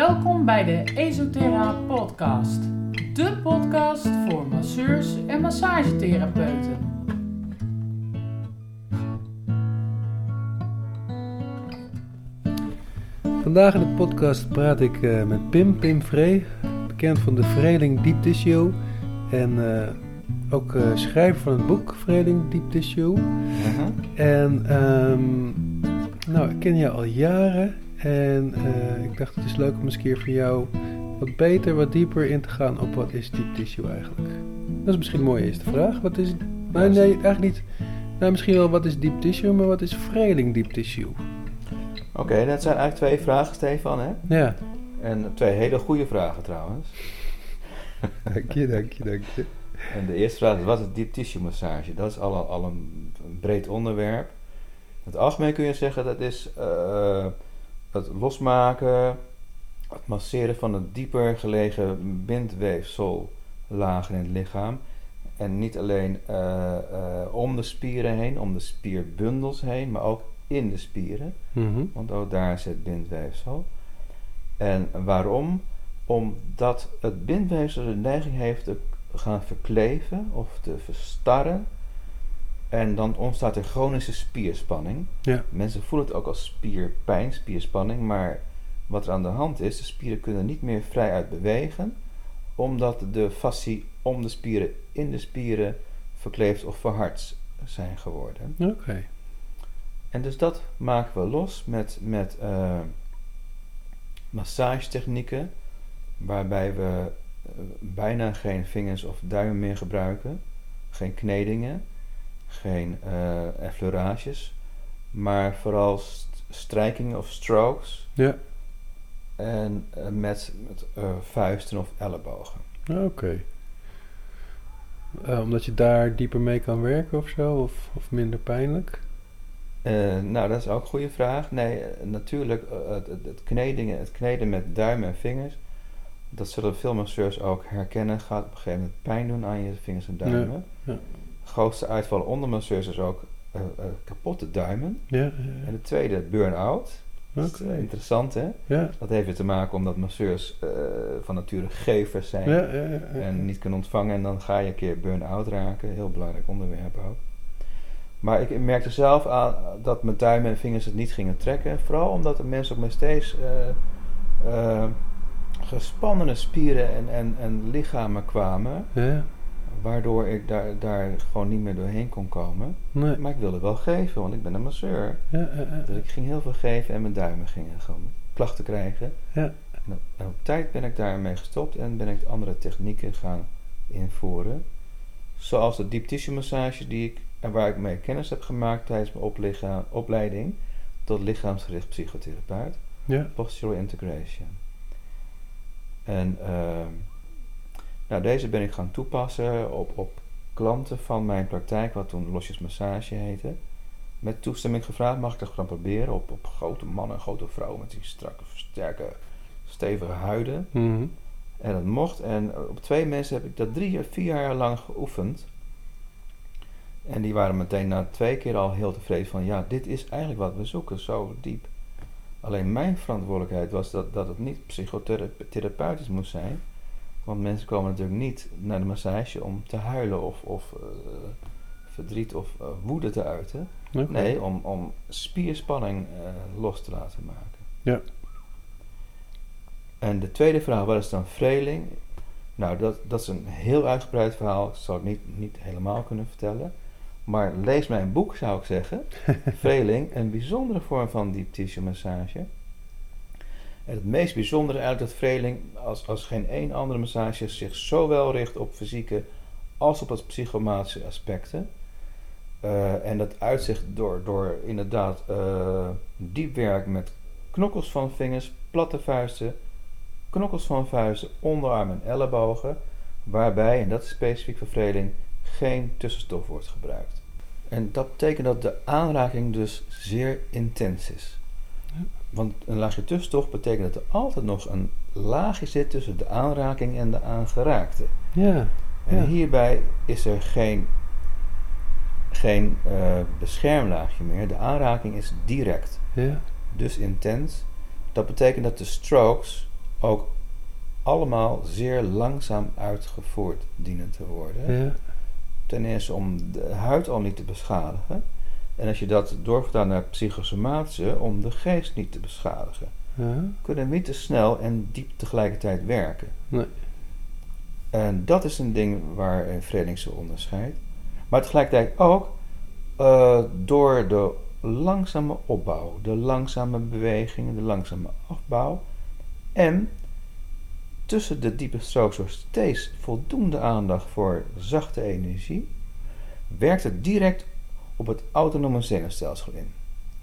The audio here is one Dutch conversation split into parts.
Welkom bij de Esoterra Podcast. De podcast voor masseurs en massagetherapeuten. Vandaag in de podcast praat ik eh, met Pim, Pim Vree, bekend van de Vreeling Deep Tissue en eh, ook eh, schrijver van het boek Vreeling Deep Tissue. En ehm, nou, ik ken je al jaren en eh, ik dacht het is leuk om eens een keer voor jou wat beter, wat dieper in te gaan op wat is deep tissue eigenlijk. Dat is misschien een mooie eerste vraag. Wat is, nee, nee, eigenlijk niet. Nou, misschien wel wat is deep tissue, maar wat is Vreeling Deep Tissue? Oké, dat zijn eigenlijk twee vragen, Stefan, hè? Ja, En twee hele goede vragen trouwens. dank je, dank je, dank je. En de eerste vraag is, wat is deep tissue massage? Dat is al, al een, een breed onderwerp. In het algemeen kun je zeggen dat is eh, het losmaken, het masseren van het dieper gelegen bindweefsellagen in het lichaam. En niet alleen eh, eh, om de spieren heen, om de spierbundels heen, maar ook in de spieren. Mhm. Want ook daar zit bindweefsel. En waarom? Omdat het bindweefsel de neiging heeft te gaan verkleven of te verstarren. En dan ontstaat er chronische spierspanning. Ja. Mensen voelen het ook als spierpijn, spierspanning. Maar wat er aan de hand is, de spieren kunnen niet meer vrijuit bewegen. Omdat de fascie om de spieren in de spieren verkleefd of verhard zijn geworden. Oké. En dus dat maken we los met, met eh, massagetechnieken, waarbij we eh, bijna geen vingers of duimen meer gebruiken, geen knedingen, geen eh effleurages, maar vooral st- strijkingen of strokes Ja, en eh, met, met eh, vuisten of ellebogen. oké. Omdat je daar dieper mee kan werken of zo, of, of minder pijnlijk? Nou, dat is ook een goede vraag. Nee, natuurlijk, het, het, het, knedingen, het kneden met duimen en vingers, dat zullen veel masseurs ook herkennen, gaat op een gegeven moment pijn doen aan je vingers en duimen. ja. De grootste uitval onder masseurs is ook eh, eh, kapotte duimen. Ja, ja, En de tweede, burn-out. Dat is eh, interessant, hè? Dat heeft weer te maken omdat masseurs van nature gevers zijn Ja, ja, ja, ja. en niet kunnen ontvangen. En dan ga je een keer burn-out raken. Heel belangrijk onderwerp ook. Maar ik merkte zelf aan dat mijn duimen en vingers het niet gingen trekken. Vooral omdat de mensen ook met steeds gespannene spieren en, en, en lichamen kwamen. Ja, Waardoor ik daar, daar gewoon niet meer doorheen kon komen. nee. Maar ik wilde wel geven, want ik ben een masseur. Ja. Dus ik ging heel veel geven en mijn duimen gingen gewoon klachten krijgen. Ja. En op, tijd ben ik daarmee gestopt en ben ik andere technieken gaan invoeren. Zoals de deep tissue massage die ik, en waar ik mee kennis heb gemaakt tijdens mijn opleiding tot lichaamsgericht psychotherapeut. Ja, Postural integration. En ehm, nou, deze ben ik gaan toepassen op, op klanten van mijn praktijk, wat toen losjes massage heette. Met toestemming gevraagd, mag ik dat gaan proberen op, op grote mannen en grote vrouwen met die strakke, sterke, stevige huiden. Mhm. En dat mocht. En op twee mensen heb ik dat drie, vier jaar lang geoefend. En die waren meteen na twee keer al heel tevreden van, ja, dit is eigenlijk wat we zoeken, zo diep. Alleen mijn verantwoordelijkheid was dat, dat het niet psychotherapeutisch moest zijn. Want mensen komen natuurlijk niet naar de massage om te huilen of, of eh, verdriet of eh, woede te uiten. Nee, om, om spierspanning eh, los te laten maken. Ja. En de tweede vraag, wat is dan vreeling? Nou, dat, dat is een heel uitgebreid verhaal. Dat zal ik niet, niet helemaal kunnen vertellen. Maar lees mijn boek, zou ik zeggen. vreeling, een bijzondere vorm van deep tissue massage. En het meest bijzondere eigenlijk dat vreeling, als, als geen één andere massage, zich zowel richt op fysieke als op het psychomatische aspecten. Eh, en dat uitzicht door, door inderdaad eh, diep werk met knokkels van vingers, platte vuisten, knokkels van vuisten, onderarmen en ellebogen, waarbij, en dat is specifiek voor vreeling, geen tussenstof wordt gebruikt. En dat betekent dat de aanraking dus zeer intens is. Want een laagje tussenstof betekent dat er altijd nog een laagje zit tussen de aanraking en de aangeraakte. Ja, En Ja. hierbij is er geen, geen eh, beschermlaagje meer. De aanraking is direct, ja, dus intens. Dat betekent dat de strokes ook allemaal zeer langzaam uitgevoerd dienen te worden. Ja. Ten eerste om de huid al niet te beschadigen. En als je dat doorvertaalt naar psychosomatische, om de geest niet te beschadigen. Ja. Kunnen niet te snel en diep tegelijkertijd werken. Nee. En dat is een ding waar een Freding zich onderscheidt. Maar tegelijkertijd ook eh, door de langzame opbouw, de langzame bewegingen, de langzame afbouw. En tussen de diepe strokes steeds voldoende aandacht voor zachte energie, werkt het direct op het autonome zenuwstelsel in.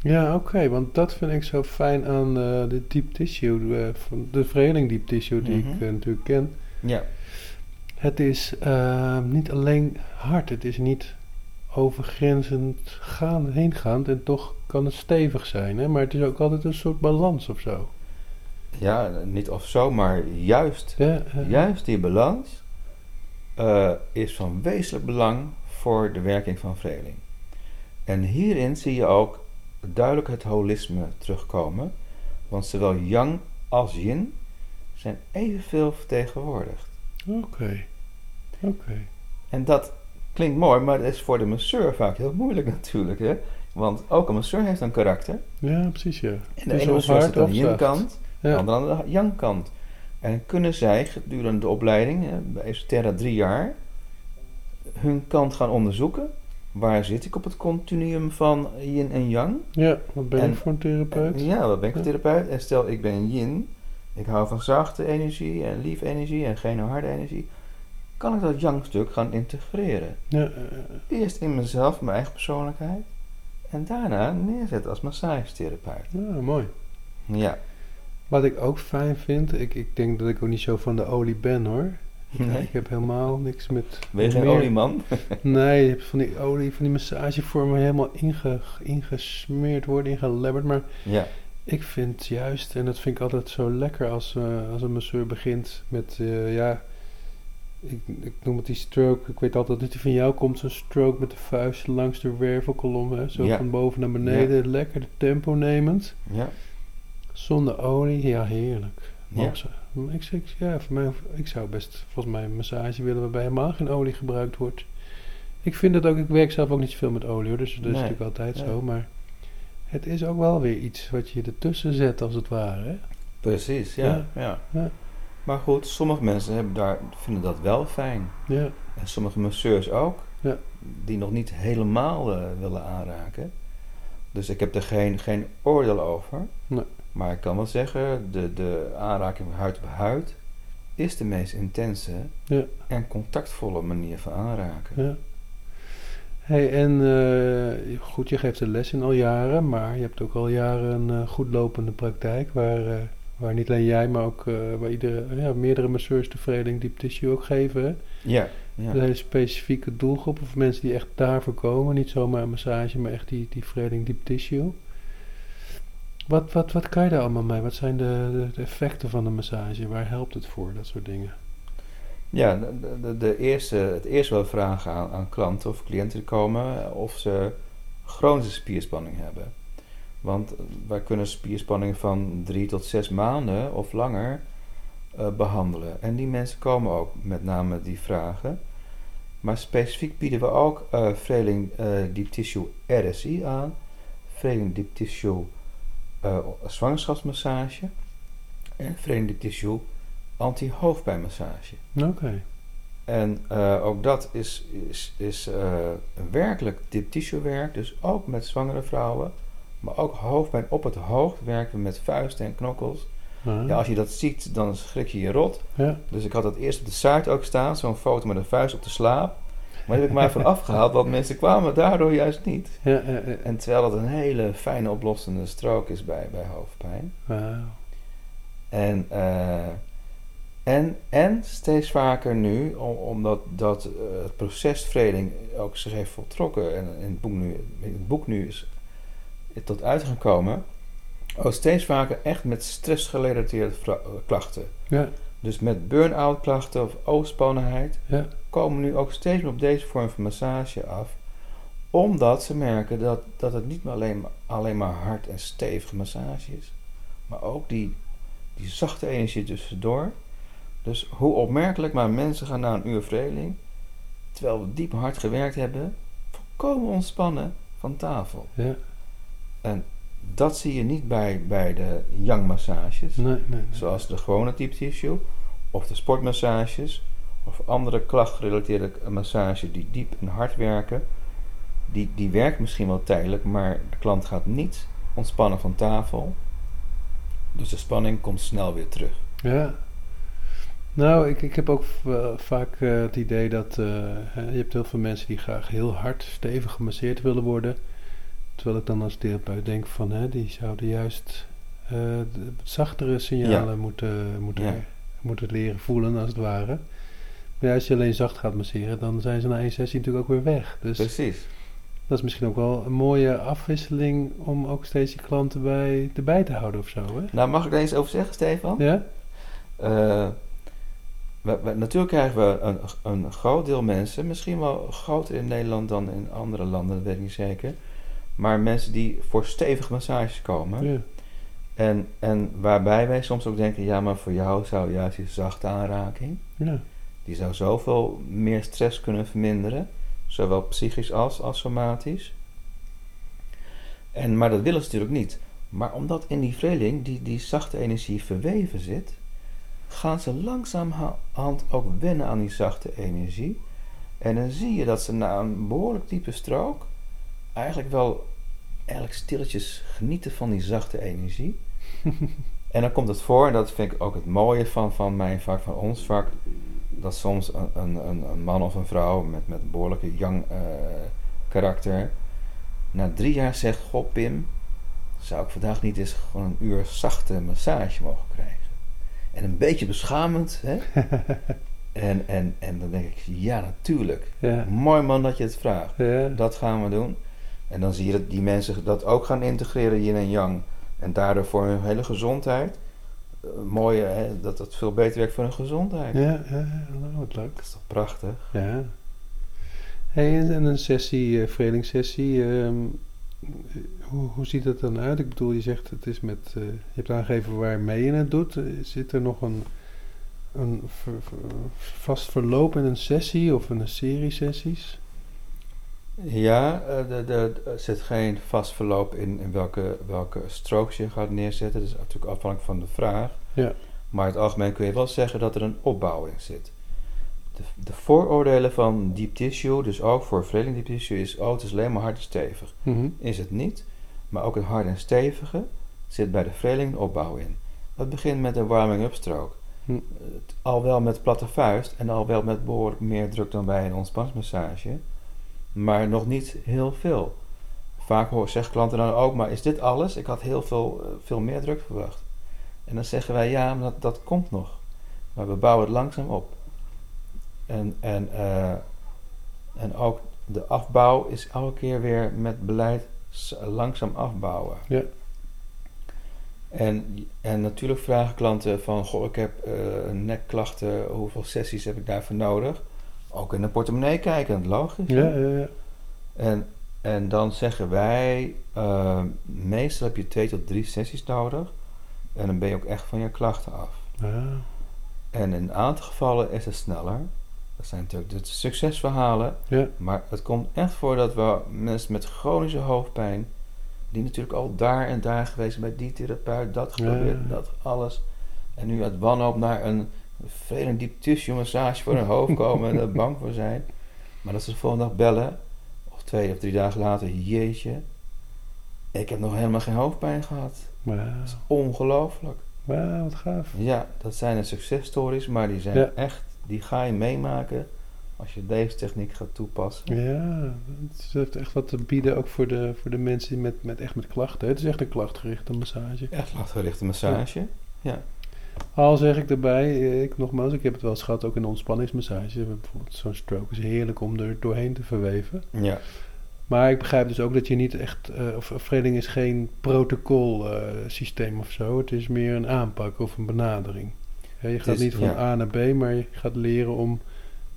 Ja, oké, want dat vind ik zo fijn aan eh, de deep tissue, eh, de vereniging deep tissue die Mhm. ik eh, natuurlijk ken. Ja, Het is eh, niet alleen hard, het is niet overgrenzend gaan, heengaand en toch kan het stevig zijn, hè? maar het is ook altijd een soort balans of zo. ja niet of zo, maar juist Ja, Juist die balans is van wezenlijk belang voor de werking van vreling. En hierin zie je ook duidelijk het holisme terugkomen, want zowel yang als yin zijn evenveel vertegenwoordigd. Oké, oké. En dat klinkt mooi, maar dat is voor de masseur vaak heel moeilijk natuurlijk. Hè? Want ook een masseur heeft een karakter. Ja, precies ja. En de Dus ene masseur zit aan de yin-kant, de Ja, andere aan de yang-kant. En kunnen zij gedurende de opleiding, bij Esoterra drie jaar, hun kant gaan onderzoeken. Waar zit ik op het continuum van yin en yang? ja, wat ben En- ik voor een therapeut? Ja, wat ben ik een Ja. therapeut? En stel ik ben yin, ik hou van zachte energie en lief energie en geen harde energie. Kan ik dat yang-stuk gaan integreren? Ja, eh, Eerst in mezelf, mijn eigen persoonlijkheid. En daarna neerzetten als massagetherapeut. ja, mooi. Ja. Wat ik ook fijn vind, ik, ik denk dat ik ook niet zo van de olie ben hoor. Nee. Ik heb helemaal niks met... Ben je geen meer- olieman? Nee, je hebt van die olie, van die massagevormen helemaal inge, ingesmeerd worden, ingelebberd. Maar Ja. ik vind juist, en dat vind ik altijd zo lekker als, eh, als een masseur begint met, eh, ja, ik, ik noem het die stroke. Ik weet altijd dat die van jou komt, zo'n stroke met de vuist langs de wervelkolom, hè, zo Ja. van boven naar beneden, lekker de tempo nemend. Ja. Zonder olie, ja, heerlijk. Massa. Ik, ik, ja, voor mij, ik zou best volgens mij een massage willen waarbij helemaal geen olie gebruikt wordt. Ik vind het ook, ik werk zelf ook niet zoveel met olie hoor, dus dat is natuurlijk altijd nee. zo. Maar het is ook wel weer iets wat je ertussen zet als het ware. Hè? Precies, ja. Ja. ja. Ja. Maar goed, sommige mensen hebben daar, vinden dat wel fijn. Ja, En sommige masseurs ook. Ja. Die nog niet helemaal eh, willen aanraken. Dus ik heb er geen, geen oordeel over. Nee. Maar ik kan wel zeggen, de, de aanraking huid op huid is de meest intense Ja. en contactvolle manier van aanraken. ja. Hey, en eh, goed, je geeft de les in al jaren, maar je hebt ook al jaren een eh, goed lopende praktijk waar, eh, waar niet alleen jij, maar ook waar iedere, ja, meerdere masseurs de Deep Tissue ook geven. Hè? Ja, ja. Een hele specifieke doelgroep of mensen die echt daarvoor komen. Niet zomaar een massage, maar echt die, die vereniging deep tissue. Wat, wat, wat kan je daar allemaal mee? Wat zijn de, de, de effecten van de massage? Waar helpt het voor? Dat soort dingen. Ja, de, de, de eerste, het eerste wel vragen aan, aan klanten of cliënten komen of ze chronische spierspanning hebben. Want wij kunnen spierspanning van drie tot zes maanden of langer eh, behandelen. En die mensen komen ook met name die vragen. Maar specifiek bieden we ook eh Vreeling eh, Deep Tissue RSI aan. Vreeling Deep Tissue eh, zwangerschapsmassage. En Vreeling Deep Tissue anti-hoofdpijnmassage. Oké. En ook dat is, is, is werkelijk deep tissue werk, dus ook met zwangere vrouwen. Maar ook hoofdpijn op het hoofd werken we met vuisten en knokkels. Ja, als je dat ziet, dan schrik je je rot. ja. Dus ik had dat eerst op de site ook staan, zo'n foto met een vuist op de slaap. Maar die heb ik maar van afgehaald, want mensen kwamen daardoor juist niet. Ja, ja, ja. En terwijl het een hele fijne oplossende strook is bij, bij hoofdpijn. En, eh, en, en steeds vaker nu, om- omdat dat, eh, het proces vreding ook zich heeft voltrokken en in het boek nu, in het boek nu is tot uiting ook steeds vaker echt met stressgerelateerde eh, klachten. Ja, Dus met burn-out klachten of overspannenheid ja. komen nu ook steeds meer op deze vorm van massage af. Omdat ze merken dat, dat het niet alleen, maar- alleen maar hard en stevige massage is. Maar ook die die zachte energie tussendoor. Dus hoe opmerkelijk, maar mensen gaan na een uur vreling, terwijl we diep hard gewerkt hebben, volkomen ontspannen van tafel. Ja. En dat zie je niet bij, bij de yang massages, Nee, nee, nee. zoals de gewone deep tissue, of de sportmassages, of andere klachtgerelateerde massages die diep en hard werken. Die, die werkt misschien wel tijdelijk, maar de klant gaat niet ontspannen van tafel. Dus de spanning komt snel weer terug. Ja. Nou, ik, ik heb ook v- vaak eh, het idee dat eh, je hebt heel veel mensen die graag heel hard, stevig gemasseerd willen worden. Terwijl ik dan als therapeut denk van, hè, die zouden juist eh, de zachtere signalen moeten, moeten, Ja. moeten leren voelen, als het ware. Maar ja, als je alleen zacht gaat masseren, dan zijn ze na één sessie natuurlijk ook weer weg. Dus Precies. dat is misschien ook wel een mooie afwisseling om ook steeds je klanten bij, erbij te houden of zo, hè? Nou, mag ik daar eens over zeggen, Stefan? Ja? Eh, we- we- natuurlijk krijgen we een, een groot deel mensen, misschien wel groter in Nederland dan in andere landen, dat weet ik niet zeker. Maar mensen die voor stevige massages komen. Ja. En, en waarbij wij soms ook denken, ja, maar voor jou zou juist die zachte aanraking, Ja. die zou zoveel meer stress kunnen verminderen. Zowel psychisch als, als somatisch. En, maar dat willen ze natuurlijk niet. Maar omdat in die vreling die, die zachte energie verweven zit, gaan ze langzamerhand ook wennen aan die zachte energie. En dan zie je dat ze na een behoorlijk diepe strook eigenlijk wel eigenlijk stilletjes genieten van die zachte energie. en dan komt het voor, en dat vind ik ook het mooie van, van mijn vak, van ons vak, dat soms een, een, een, man of een vrouw met, met een behoorlijke young eh, karakter na drie jaar zegt, goh Pim, zou ik vandaag niet eens gewoon een uur zachte massage mogen krijgen? En een beetje beschamend, hè? en, en, en dan denk ik, ja natuurlijk. Ja. Mooi man dat je het vraagt. Ja. Dat gaan we doen. En dan zie je dat die mensen dat ook gaan integreren, yin en yang. En daardoor voor hun hele gezondheid. eh, mooie, hè, dat het veel beter werkt voor hun gezondheid. Ja, ja, ja, wat leuk. Dat is toch prachtig? Ja. Hey, en, en een sessie, uh, hoe, hoe ziet dat dan uit? Ik bedoel, je zegt het is met, eh, je hebt aangegeven waarmee je het doet. Zit er nog een, een ver- ver- vast verloop in een sessie of een serie sessies? Ja, eh, er zit geen vast verloop in, in welke, welke strokes je gaat neerzetten. Dat is natuurlijk afhankelijk van de vraag. Ja. Maar in het algemeen kun je wel zeggen dat er een opbouw in zit. De, de vooroordelen van deep tissue, dus ook voor verdeling deep tissue, is oh, het is alleen maar hard en stevig. Mhm. Is het niet, maar ook het harde en stevige zit bij de verdeling een opbouw in. Dat begint met een warming-up stroke. Hm. Al wel met platte vuist en al wel met behoorlijk meer druk dan bij een ontspanningsmassage, maar nog niet heel veel. Vaak hoor, zeggen klanten dan ook, maar is dit alles? Ik had heel veel, eh, veel meer druk verwacht. En dan zeggen wij, ja, maar dat, dat komt nog. Maar we bouwen het langzaam op. En, en, eh, en ook de afbouw is elke keer weer met beleid langzaam afbouwen. Ja. En, en natuurlijk vragen klanten van, goh, ik heb eh, nekklachten, hoeveel sessies heb ik daarvoor nodig? Ook in de portemonnee kijken, logisch. Ja, ja, ja. En, en dan zeggen wij, eh, meestal heb je twee tot drie sessies nodig. En dan ben je ook echt van je klachten af. Ah, En in een aantal gevallen is het sneller. Dat zijn natuurlijk de succesverhalen. ja. Maar het komt echt voor dat we mensen met chronische hoofdpijn, die natuurlijk al daar en daar geweest zijn bij die therapeut, dat geprobeerd, Ja. dat alles. En nu uit wanhoop naar een vervelend diep tissue massage voor hun hoofd komen en er bang voor zijn. Maar dat ze de volgende dag bellen, of twee of drie dagen later, jeetje, ik heb nog helemaal geen hoofdpijn gehad. Dat is ongelooflijk. Wauw, wat gaaf. Ja, dat zijn de successtories, maar die zijn Ja. echt, die ga je meemaken als je deze techniek gaat toepassen. Ja, het heeft echt wat te bieden ook voor de, voor de mensen met, met echt met klachten. Het is echt een klachtgerichte massage. Echt lachtgerichte massage. Al zeg ik erbij, eh, ik nogmaals, ik heb het wel eens gehad ook in de ontspanningsmassage. Bijvoorbeeld zo'n stroke is heerlijk om er doorheen te verweven. Ja. Maar ik begrijp dus ook dat je niet echt, eh, of is geen protocolsysteem systeem of zo. Het is meer een aanpak of een benadering. Je gaat is- niet van ja. A naar B, maar je gaat leren om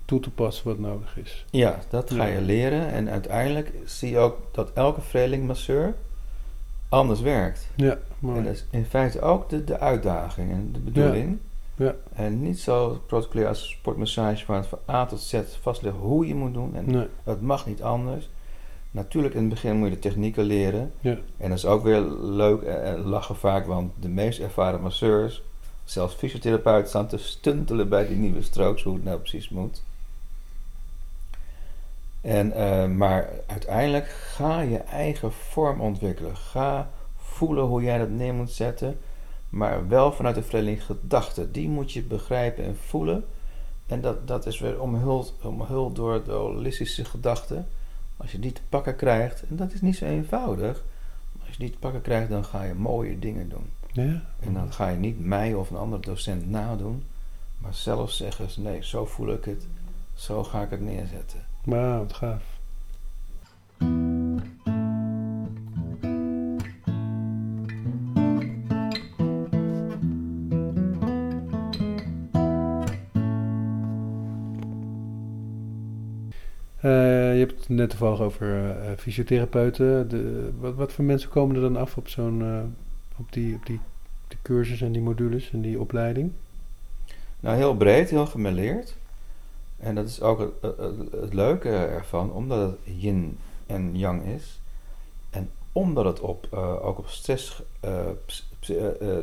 toe te passen wat nodig is. ja, dat ga je leren. En uiteindelijk zie je ook dat elke verdelingmasseur anders werkt. Ja, En dat is in feite ook de, de uitdaging en de bedoeling. Ja. En niet zo protocolair als een sportmassage waar het van A tot Z vastlegt hoe je moet doen. En Nee, het mag niet anders. Natuurlijk in het begin moet je de technieken leren. ja. En dat is ook weer leuk en en lachen vaak, want de meest ervaren masseurs, zelfs fysiotherapeuten, staan te stuntelen bij die nieuwe strokes, hoe het nou precies moet. En, eh, maar uiteindelijk ga je eigen vorm ontwikkelen. Ga voelen hoe jij dat neer moet zetten, maar wel vanuit de verdeling gedachte. Die moet je begrijpen en voelen. En dat, dat is weer omhuld, omhuld door de holistische gedachte. Als je die te pakken krijgt, en dat is niet zo eenvoudig, maar als je die te pakken krijgt, dan ga je mooie dingen doen. Ja? En dan ga je niet mij of een andere docent nadoen, maar zelf zeggen: nee, zo voel ik het, zo ga ik het neerzetten. Wauw, wat gaaf. Eh, je hebt het net toevallig over eh, fysiotherapeuten. De, wat, wat voor mensen komen er dan af op zo'n op die, op die, die cursus en die modules en die opleiding? Nou, heel breed, heel gemêleerd. En dat is ook het, het, het leuke ervan, omdat het yin en yang is. En omdat het op, ook op stress, ps- ps-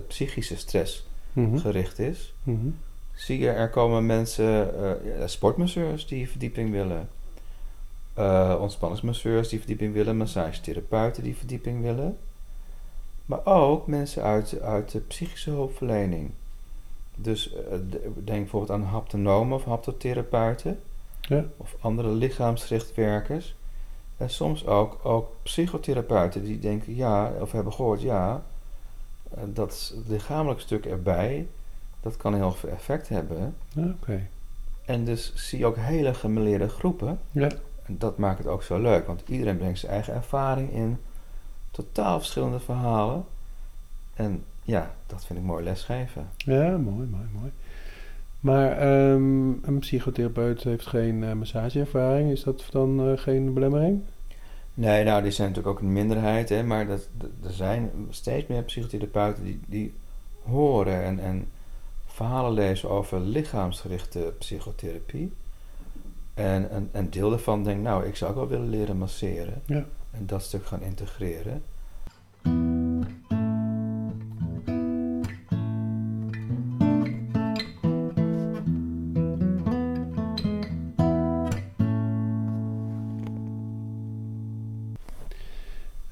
psychische stress Mhm, gericht is. mhm. Zie je, er komen mensen, sportmasseurs die verdieping willen. Eh ontspanningsmasseurs die verdieping willen. Massagetherapeuten die verdieping willen. Maar ook mensen uit, uit de psychische hulpverlening. Dus eh, de- denk bijvoorbeeld aan haptonomen of haptotherapeuten. Ja. Of andere lichaamsgericht werkers. En soms ook, ook psychotherapeuten die denken, ja, of hebben gehoord, ja, eh, dat lichamelijk stuk erbij, dat kan heel veel effect hebben. Ja, Oké. En dus zie je ook hele gemêleerde groepen. Ja. En dat maakt het ook zo leuk, want iedereen brengt zijn eigen ervaring in. Totaal verschillende verhalen. En ja, dat vind ik mooi lesgeven. Ja, mooi, mooi, mooi. Maar ehm, een psychotherapeut heeft geen eh, massageervaring. Is dat dan eh, geen belemmering? Nee, nou, die zijn natuurlijk ook een minderheid, hè, maar dat, er zijn steeds meer psychotherapeuten die, die horen en, en verhalen lezen over lichaamsgerichte psychotherapie. En een, een deel daarvan denkt, nou, ik zou ook wel willen leren masseren. Ja. En dat stuk gaan integreren.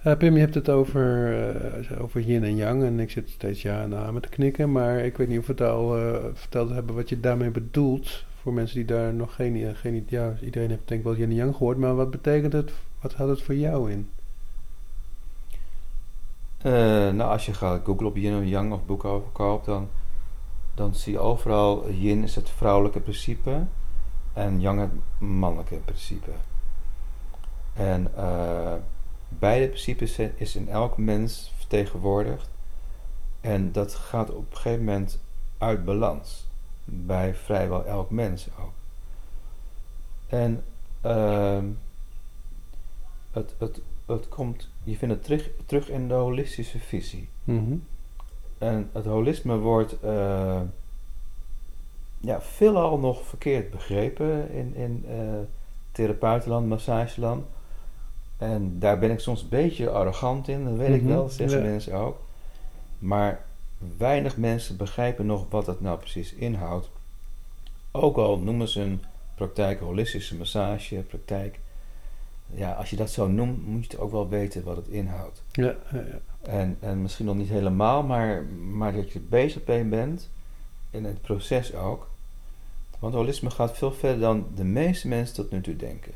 Eh, Pim, je hebt het over, eh, over yin en yang. En ik zit steeds ja en amen te knikken. Maar ik weet niet of we het al eh, verteld hebben wat je daarmee bedoelt. Voor mensen die daar nog geen, eh, geen ja, iedereen heeft denk ik wel yin en yang gehoord. Maar wat betekent het? Wat houdt het voor jou in? Eh, nou, als je gaat googlen op yin en yang of boeken over koopt, dan, dan zie je overal yin is het vrouwelijke principe en yang het mannelijke principe. En eh, beide principes zijn- is in elk mens vertegenwoordigd. En dat gaat op een gegeven moment uit balans. Bij vrijwel elk mens ook. En ehm, het, het, het komt, je vindt het terug, terug in de holistische visie. Mhm. En het holisme wordt eh, ja, veelal nog verkeerd begrepen in, in eh, therapeutenland, massageland. En daar ben ik soms een beetje arrogant in, dat weet ik Mhm, wel, zeggen ja. mensen ook. Maar weinig mensen begrijpen nog wat het nou precies inhoudt. Ook al noemen ze hun praktijk holistische massage, praktijk. Ja, als je dat zo noemt, moet je ook wel weten wat het inhoudt. Ja, ja, ja. En, en misschien nog niet helemaal, maar, maar dat je bezig mee bent. In het proces ook. Want holisme gaat veel verder dan de meeste mensen tot nu toe denken.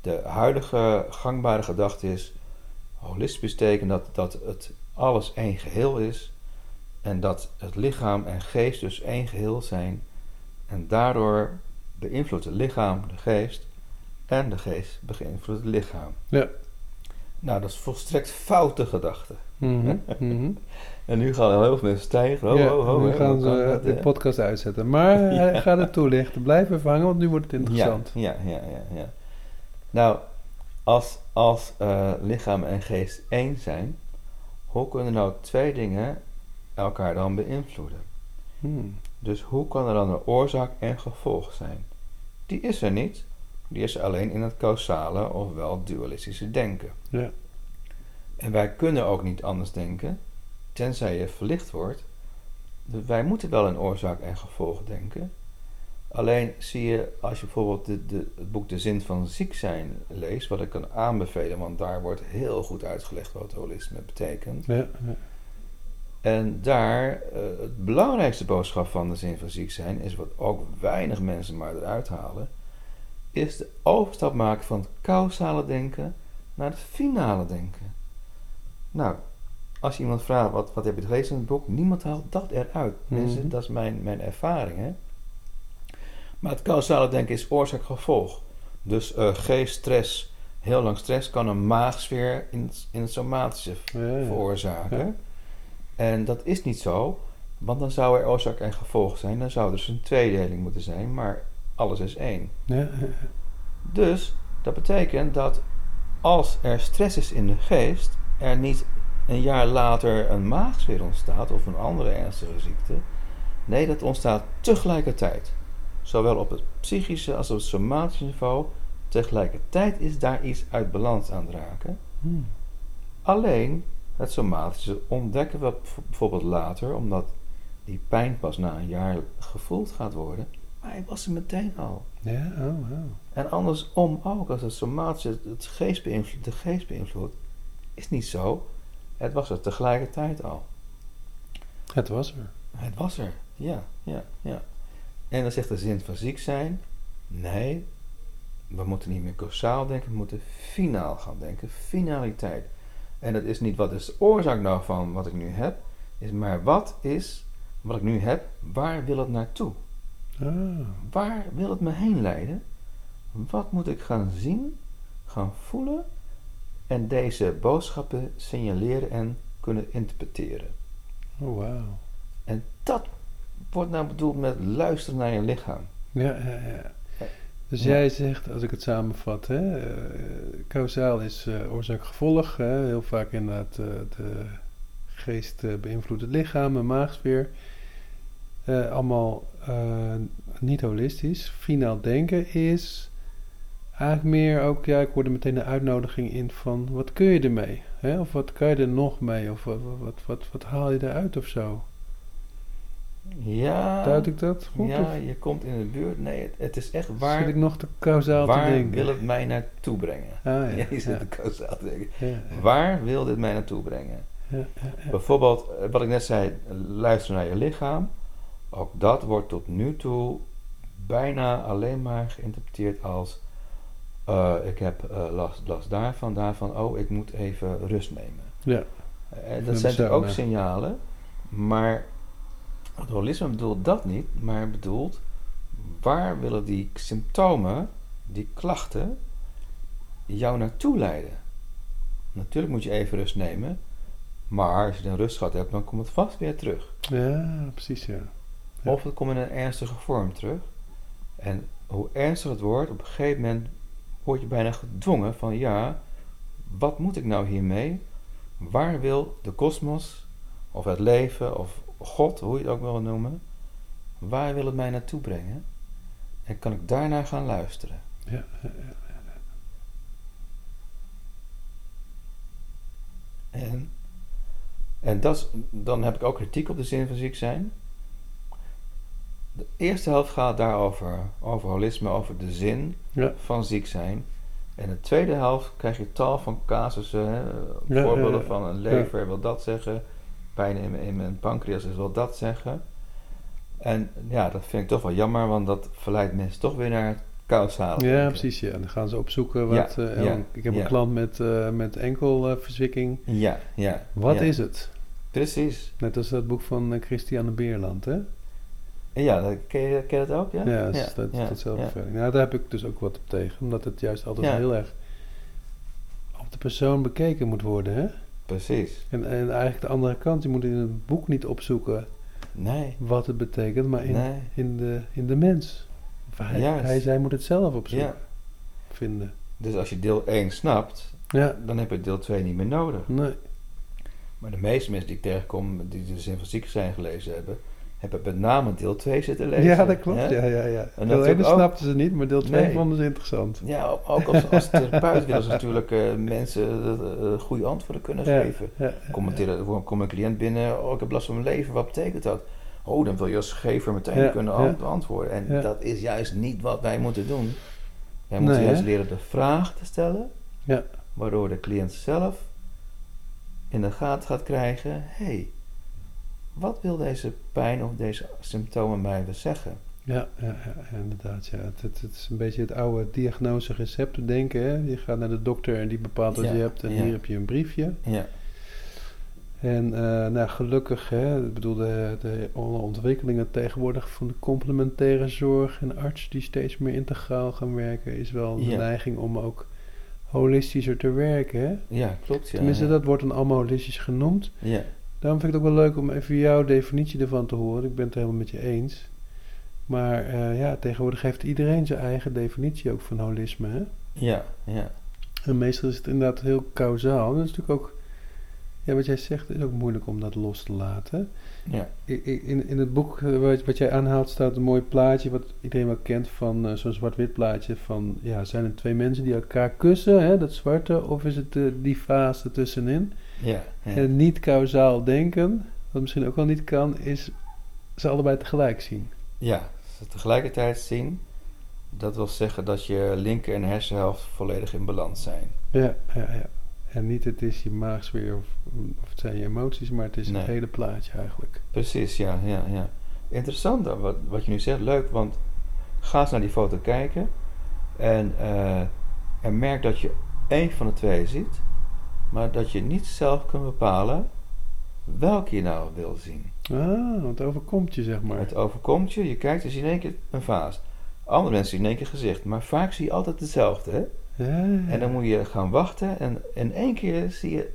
De huidige gangbare gedachte is: holistisch betekent dat, dat het alles één geheel is. En dat het lichaam en geest dus één geheel zijn. En daardoor beïnvloedt het lichaam de geest. En de geest beïnvloedt het lichaam. Ja. Nou, dat is volstrekt foute gedachte. Mhm, mhm. En nu gaan heel veel mensen stijgen. Ho, ja, ho, ho, nu gaan ze eh, dat, de podcast uitzetten. Maar hij gaat het toelichten. Blijf even hangen, want nu wordt het interessant. Ja, ja, ja, ja. ja. Nou, als, als eh, lichaam en geest één zijn, hoe kunnen nou twee dingen elkaar dan beïnvloeden? Hmm. Dus hoe kan er dan een oorzaak en gevolg zijn? Die is er niet. Die is alleen in het causale ofwel dualistische denken. Ja. En wij kunnen ook niet anders denken, tenzij je verlicht wordt. Dus wij moeten wel in oorzaak en gevolg denken. Alleen zie je, als je bijvoorbeeld de, de, het boek De Zin van Ziek zijn leest, wat ik kan aanbevelen, want daar wordt heel goed uitgelegd wat holisme betekent. Ja, ja. En daar, eh, het belangrijkste boodschap van de zin van ziek zijn, is wat ook weinig mensen maar eruit halen, is de overstap maken van het causale denken naar het finale denken. Nou, als je iemand vraagt, wat, wat heb je gelezen in het boek? Niemand haalt dat eruit. Mensen, Mhm. dat is mijn, mijn ervaring. Hè? Maar het causale denken is oorzaak-gevolg. Dus eh geest, stress, heel lang stress kan een maagsfeer in, het- in het somatische Ja, ja. veroorzaken. Ja. En dat is niet zo, want dan zou er oorzaak en gevolg zijn. Dan zou er dus een tweedeling moeten zijn, maar alles is één. Ja. Dus dat betekent dat als er stress is in de geest, er niet een jaar later een maagsfeer ontstaat of een andere ernstige ziekte. Nee, dat ontstaat tegelijkertijd. Zowel op het psychische als op het somatische niveau. Tegelijkertijd is daar iets uit balans aan het raken. Hmm. Alleen het somatische ontdekken we bijv- bijvoorbeeld later, omdat die pijn pas na een jaar gevoeld gaat worden. Maar hij was er meteen al. Ja, oh, oh. En andersom ook, als het somatische het geest beïnvloedt, de geest beïnvloedt, is niet zo. Het was er tegelijkertijd al. Het was er. Het was er, ja, ja, ja. En dan zegt de zin van ziek zijn, nee, we moeten niet meer causaal denken, we moeten finaal gaan denken, finaliteit. En dat is niet wat is de oorzaak nou van wat ik nu heb, is maar wat is wat ik nu heb, waar wil het naartoe? Ah, Waar wil het me heen leiden? Wat moet ik gaan zien, gaan voelen en deze boodschappen signaleren en kunnen interpreteren? oh, wauw. En dat wordt nou bedoeld met luisteren naar je lichaam. Ja, ja, ja. Dus Ja. jij zegt, als ik het samenvat, hè, eh, causaal is eh, oorzaak-gevolg. heel vaak inderdaad eh, de geest beïnvloedt het lichaam, een maagsfeer. Allemaal niet holistisch. Finaal denken is eigenlijk meer ook, ja, ik hoorde meteen de uitnodiging in van, wat kun je ermee? Hè? Of wat kan je er nog mee? Of wat, wat, wat, wat haal je eruit of zo? Ja, Duid ik dat goed? ja of je komt in de buurt. Nee, het, het is echt zit waar, ik nog te causaal te waar denken? wil het mij naartoe brengen? Ah, ja, Ja, je zit ja, de te denken. ja, Waar wil dit mij naartoe brengen? Bijvoorbeeld, eh, wat ik net zei, luister naar je lichaam. Ook dat wordt tot nu toe bijna alleen maar geïnterpreteerd als... eh, ik heb eh, last, last daarvan, daarvan. Oh, ik moet even rust nemen. Ja, dat zijn ook signalen. Maar het holisme bedoelt dat niet. Maar bedoelt, waar willen die symptomen, die klachten, jou naartoe leiden? Natuurlijk moet je even rust nemen. Maar als je dan rust gehad hebt, dan komt het vast weer terug. ja, precies, ja. Ja. Of het komt in een ernstige vorm terug. En hoe ernstiger het wordt, op een gegeven moment word je bijna gedwongen van ja, wat moet ik nou hiermee? Waar wil de kosmos, of het leven, of God, hoe je het ook wil noemen, waar wil het mij naartoe brengen? En kan ik daarnaar gaan luisteren? ja, ja, ja. En, en dat dan heb ik ook kritiek op de zin van ziek zijn. De eerste helft gaat daarover, over holisme, over de zin Ja. van ziek zijn. En de tweede helft krijg je tal van casussen, hè, voorbeelden van een lever wil dat zeggen, pijn in, mijn- in mijn pancreas wil dat zeggen. En ja, dat vind ik toch wel jammer, want dat verleidt mensen toch weer naar het causale. Ja, precies. Ja. Dan gaan ze opzoeken wat. Ja, eh, ja, en ik heb een klant met, eh met enkelverzwikking. Ja, ja. wat is het? Precies. Net als dat boek van eh, Christiane Beerland, hè? Ja, ken, je, ken je dat ook? Ja, Ja, dat is dat, ja, datzelfde ja. verder. Nou, daar heb ik dus ook wat op tegen. Omdat het juist altijd heel erg op de persoon bekeken moet worden, hè? Precies. En, en eigenlijk de andere kant, je moet in het boek niet opzoeken Nee, wat het betekent, maar in, nee. in, de, in de mens. Hij, hij, zij moet het zelf opzoeken, Ja. vinden. Dus als je deel 1 snapt, Ja, dan heb je deel 2 niet meer nodig. nee. Maar de meeste mensen die ik tegenkom, die de zin van ziek zijn gelezen hebben, hebben met name deel 2 zitten lezen. Ja, dat klopt. hè? Ja, ja, ja. En Deel dat 1 ook- snapten ze niet, maar deel 2 Nee. vonden ze interessant. Ja, ook als, als therapeut willen ze natuurlijk eh, mensen eh, eh, goede antwoorden kunnen Ja, geven. ja, Commenteren, een cliënt binnen, oh ik heb last van mijn leven, wat betekent dat? Oh, dan wil je als gever meteen kunnen beantwoorden. En dat is juist niet wat wij moeten doen. Wij Nee, moeten juist hè? leren de vraag te stellen, Ja. waardoor de cliënt zelf in de gaten gaat krijgen, hé, hey, wat wil deze pijn of deze symptomen mij dus zeggen? Ja, ja, inderdaad. Ja. Het, het, het is een beetje het oude diagnose-recept denken. Hè? Je gaat naar de dokter en die bepaalt wat Ja, je hebt en ja. hier heb je een briefje. Ja, En eh, nou, gelukkig, hè, ik bedoel, de, de alle ontwikkelingen tegenwoordig van de complementaire zorg en artsen die steeds meer integraal gaan werken, is wel de neiging om ook holistischer te werken. Hè? ja klopt. Ja, Tenminste, dat wordt dan allemaal holistisch genoemd. Ja, Daarom vind ik het ook wel leuk om even jouw definitie ervan te horen. Ik ben het helemaal met je eens. Maar eh, ja, tegenwoordig heeft iedereen zijn eigen definitie ook van holisme. Hè? ja, ja. En meestal is het inderdaad heel kausaal. Dat is natuurlijk ook, ja, wat jij zegt, is ook moeilijk om dat los te laten. ja. In, in het boek eh, wat, wat jij aanhaalt staat een mooi plaatje, wat iedereen wel kent van eh, zo'n zwart-wit plaatje van, ja, zijn er twee mensen die elkaar kussen, hè, dat zwarte, of is het die fase tussenin? Ja, ja. En niet kausaal denken, wat misschien ook wel niet kan, is ze allebei tegelijk zien. Ja, ze tegelijkertijd zien. Dat wil zeggen dat je linker en hersenhelft volledig in balans zijn. Ja, ja, ja. En niet het is je maagsfeer of, of het zijn je emoties, maar het is Nee. het hele plaatje eigenlijk. Precies, ja, ja, ja. Interessant wat, wat je nu zegt, leuk, want ga eens naar die foto kijken en, eh, en merk dat je één van de twee ziet, maar dat je niet zelf kunt bepalen welke je nou wil zien. Ah, want het overkomt je, zeg maar. Het overkomt je, je kijkt en zie in één keer een vaas. Andere mensen zien in één keer gezicht, maar vaak zie je altijd hetzelfde, hè? Ja, ja. En dan moet je gaan wachten en in één keer zie je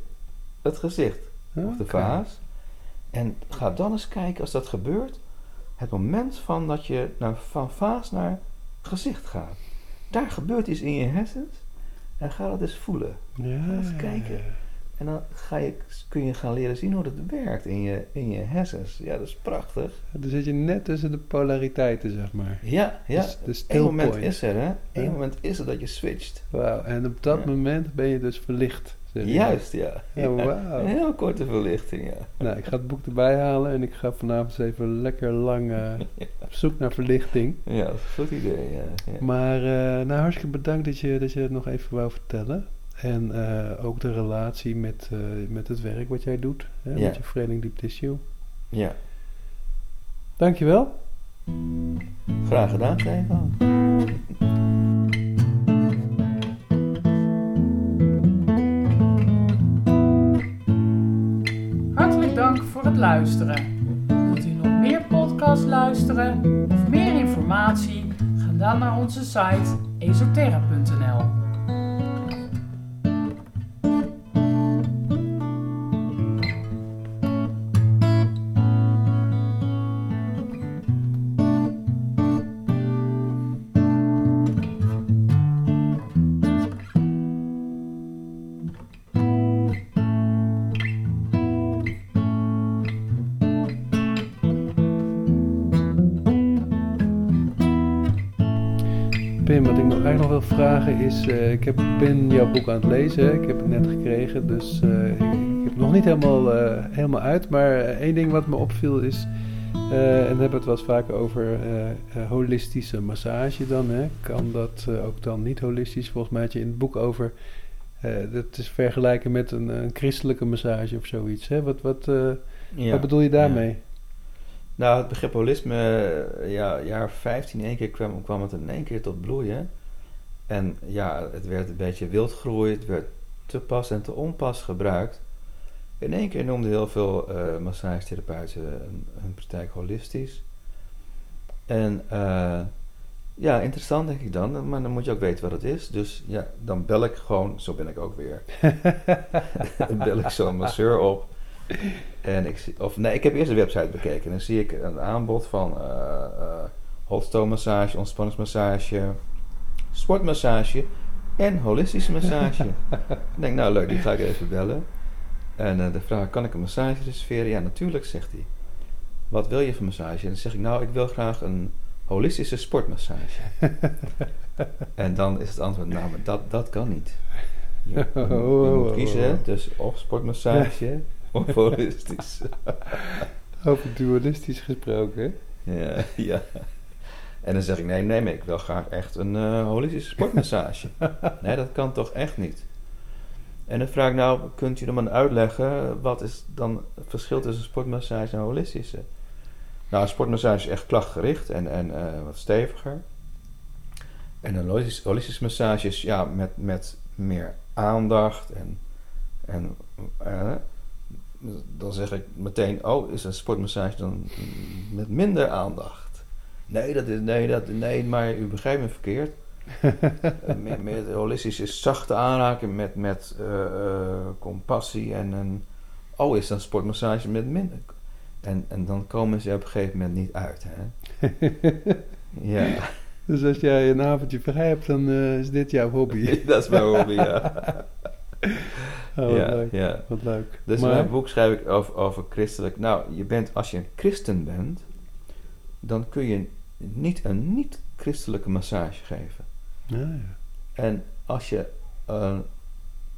het gezicht of de vaas. En ga dan eens kijken als dat gebeurt, het moment van dat je naar, van vaas naar gezicht gaat. Daar gebeurt iets in je hersens en ga dat eens voelen. Ja, Ga eens kijken. En dan ga je, kun je gaan leren zien hoe dat werkt in je, in je hersens. Ja, dat is prachtig. Dan zit je net tussen de polariteiten, zeg maar. Ja, ja. Dus Eén still moment point. is er, hè? Eén Ja. moment is er dat je switcht. Wauw, en op dat Ja. moment ben je dus verlicht. Juist, ja. Ja, wauw. Een heel korte verlichting, ja. Nou, ik ga het boek erbij halen en ik ga vanavond eens even lekker lang eh, op zoek naar verlichting. Ja, dat is een goed idee, ja. ja. Maar eh, nou, hartstikke bedankt dat je, dat je het nog even wou vertellen. En eh, ook de relatie met, met het werk wat jij doet, hè, met je Vereniging Deep Tissue. ja. Dankjewel. Graag gedaan, Stefan. Voor het luisteren. Wilt u nog meer podcasts luisteren of meer informatie? Ga dan naar onze site esoterra.nl. wil vragen is, eh, ik heb, ben jouw boek aan het lezen, ik heb het net gekregen, dus eh, ik, ik heb het nog niet helemaal, eh, helemaal uit, maar één ding wat me opviel is, en daar hebben we het wel eens vaker over, eh, eh, holistische massage dan, hè. kan dat ook dan niet holistisch? Volgens mij had je in het boek over, dat is vergelijken met een, een christelijke massage of zoiets, hè? Wat, wat, Ja. wat bedoel je daarmee? Nou, het begrip holisme, ja, jaar 15 één keer kwam, kwam het in één keer tot bloeien. En ja, het werd een beetje wildgroei, het werd te pas en te onpas gebruikt. In één keer noemden heel veel eh massagetherapeuten hun, hun praktijk holistisch. En eh, ja, interessant denk ik dan, maar dan moet je ook weten wat het is. Dus ja, dan bel ik gewoon, zo ben ik ook weer, dan bel ik zo'n masseur op. En ik of nee, ik heb eerst de website bekeken en dan zie ik een aanbod van eh hotstone massage, ontspanningsmassage, sportmassage en holistische massage. ik denk, nou leuk, die ga ik even bellen. En eh, de vraag, kan ik een massage reserveren? Ja, natuurlijk, zegt hij. Wat wil je voor massage? En dan zeg ik, nou, ik wil graag een holistische sportmassage. en dan is het antwoord, nou, maar dat, dat kan niet. Je, je- je Oh, oh, moet kiezen oh. tussen of sportmassage of holistisch. Over dualistisch gesproken, ja, ja. En dan zeg ik, nee, nee, maar ik wil graag echt een eh, holistische sportmassage. nee, dat kan toch echt niet? En dan vraag ik nou, kunt u dan maar uitleggen, wat is dan het verschil tussen sportmassage en holistische? Nou, een sportmassage is echt klachtgericht en, en eh, wat steviger. En een holistisch- holistische massage is ja, met, met meer aandacht en, en eh, dan zeg ik meteen, oh, is een sportmassage dan met minder aandacht? Nee, dat is, nee, dat, nee, maar u begrijpt me verkeerd. Eh, meer, meer holistisch is zachte aanraking met, met eh, eh, compassie en een... Oh, is dan sportmassage met minder... En, en dan komen ze op een gegeven moment niet uit, hè? Ja, Dus als jij een avondje vrij hebt, dan is dit jouw hobby. dat is mijn hobby, ja. Oh, wat, ja, leuk. ja. wat leuk. Dus maar, mijn boek schrijf ik over, over christelijk. Nou, je bent, als je een christen bent, dan kun je niet een niet-christelijke massage geven. ja, ja. En als je een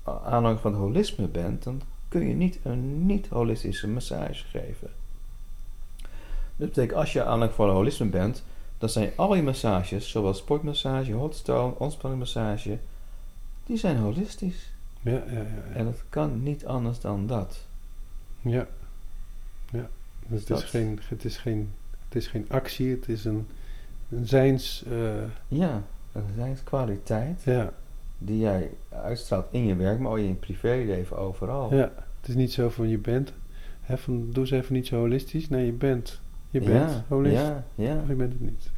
aanhanger van het holisme bent, dan kun je niet een niet-holistische massage geven. Dat betekent, als je aanhanger van het holisme bent, dan zijn al je massages, zoals sportmassage, hotstone, ontspanningsmassage, die zijn holistisch. Ja, ja, ja. En het kan niet anders dan dat. ja. ja. Dus het, Dat- is geen, het, is geen, het is geen actie, het is een, een zijns... eh, Ja, een zijnskwaliteit ja, die jij uitstraalt in je werk, maar ook in je privéleven overal. ja, het is niet zo van je bent... Hè, van, doe eens even niet zo holistisch. Nee, je bent. Je bent ja, holist. ja, ja. Of je bent het niet.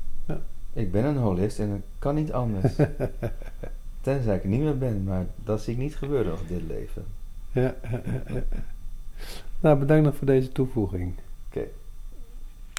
Ik ben een holist en het kan niet anders. Tenzij ik niet meer ben, maar dat zie ik niet gebeuren nog in dit leven. Ja, ja, ja, ja. Nou, bedankt nog voor deze toevoeging. Oké.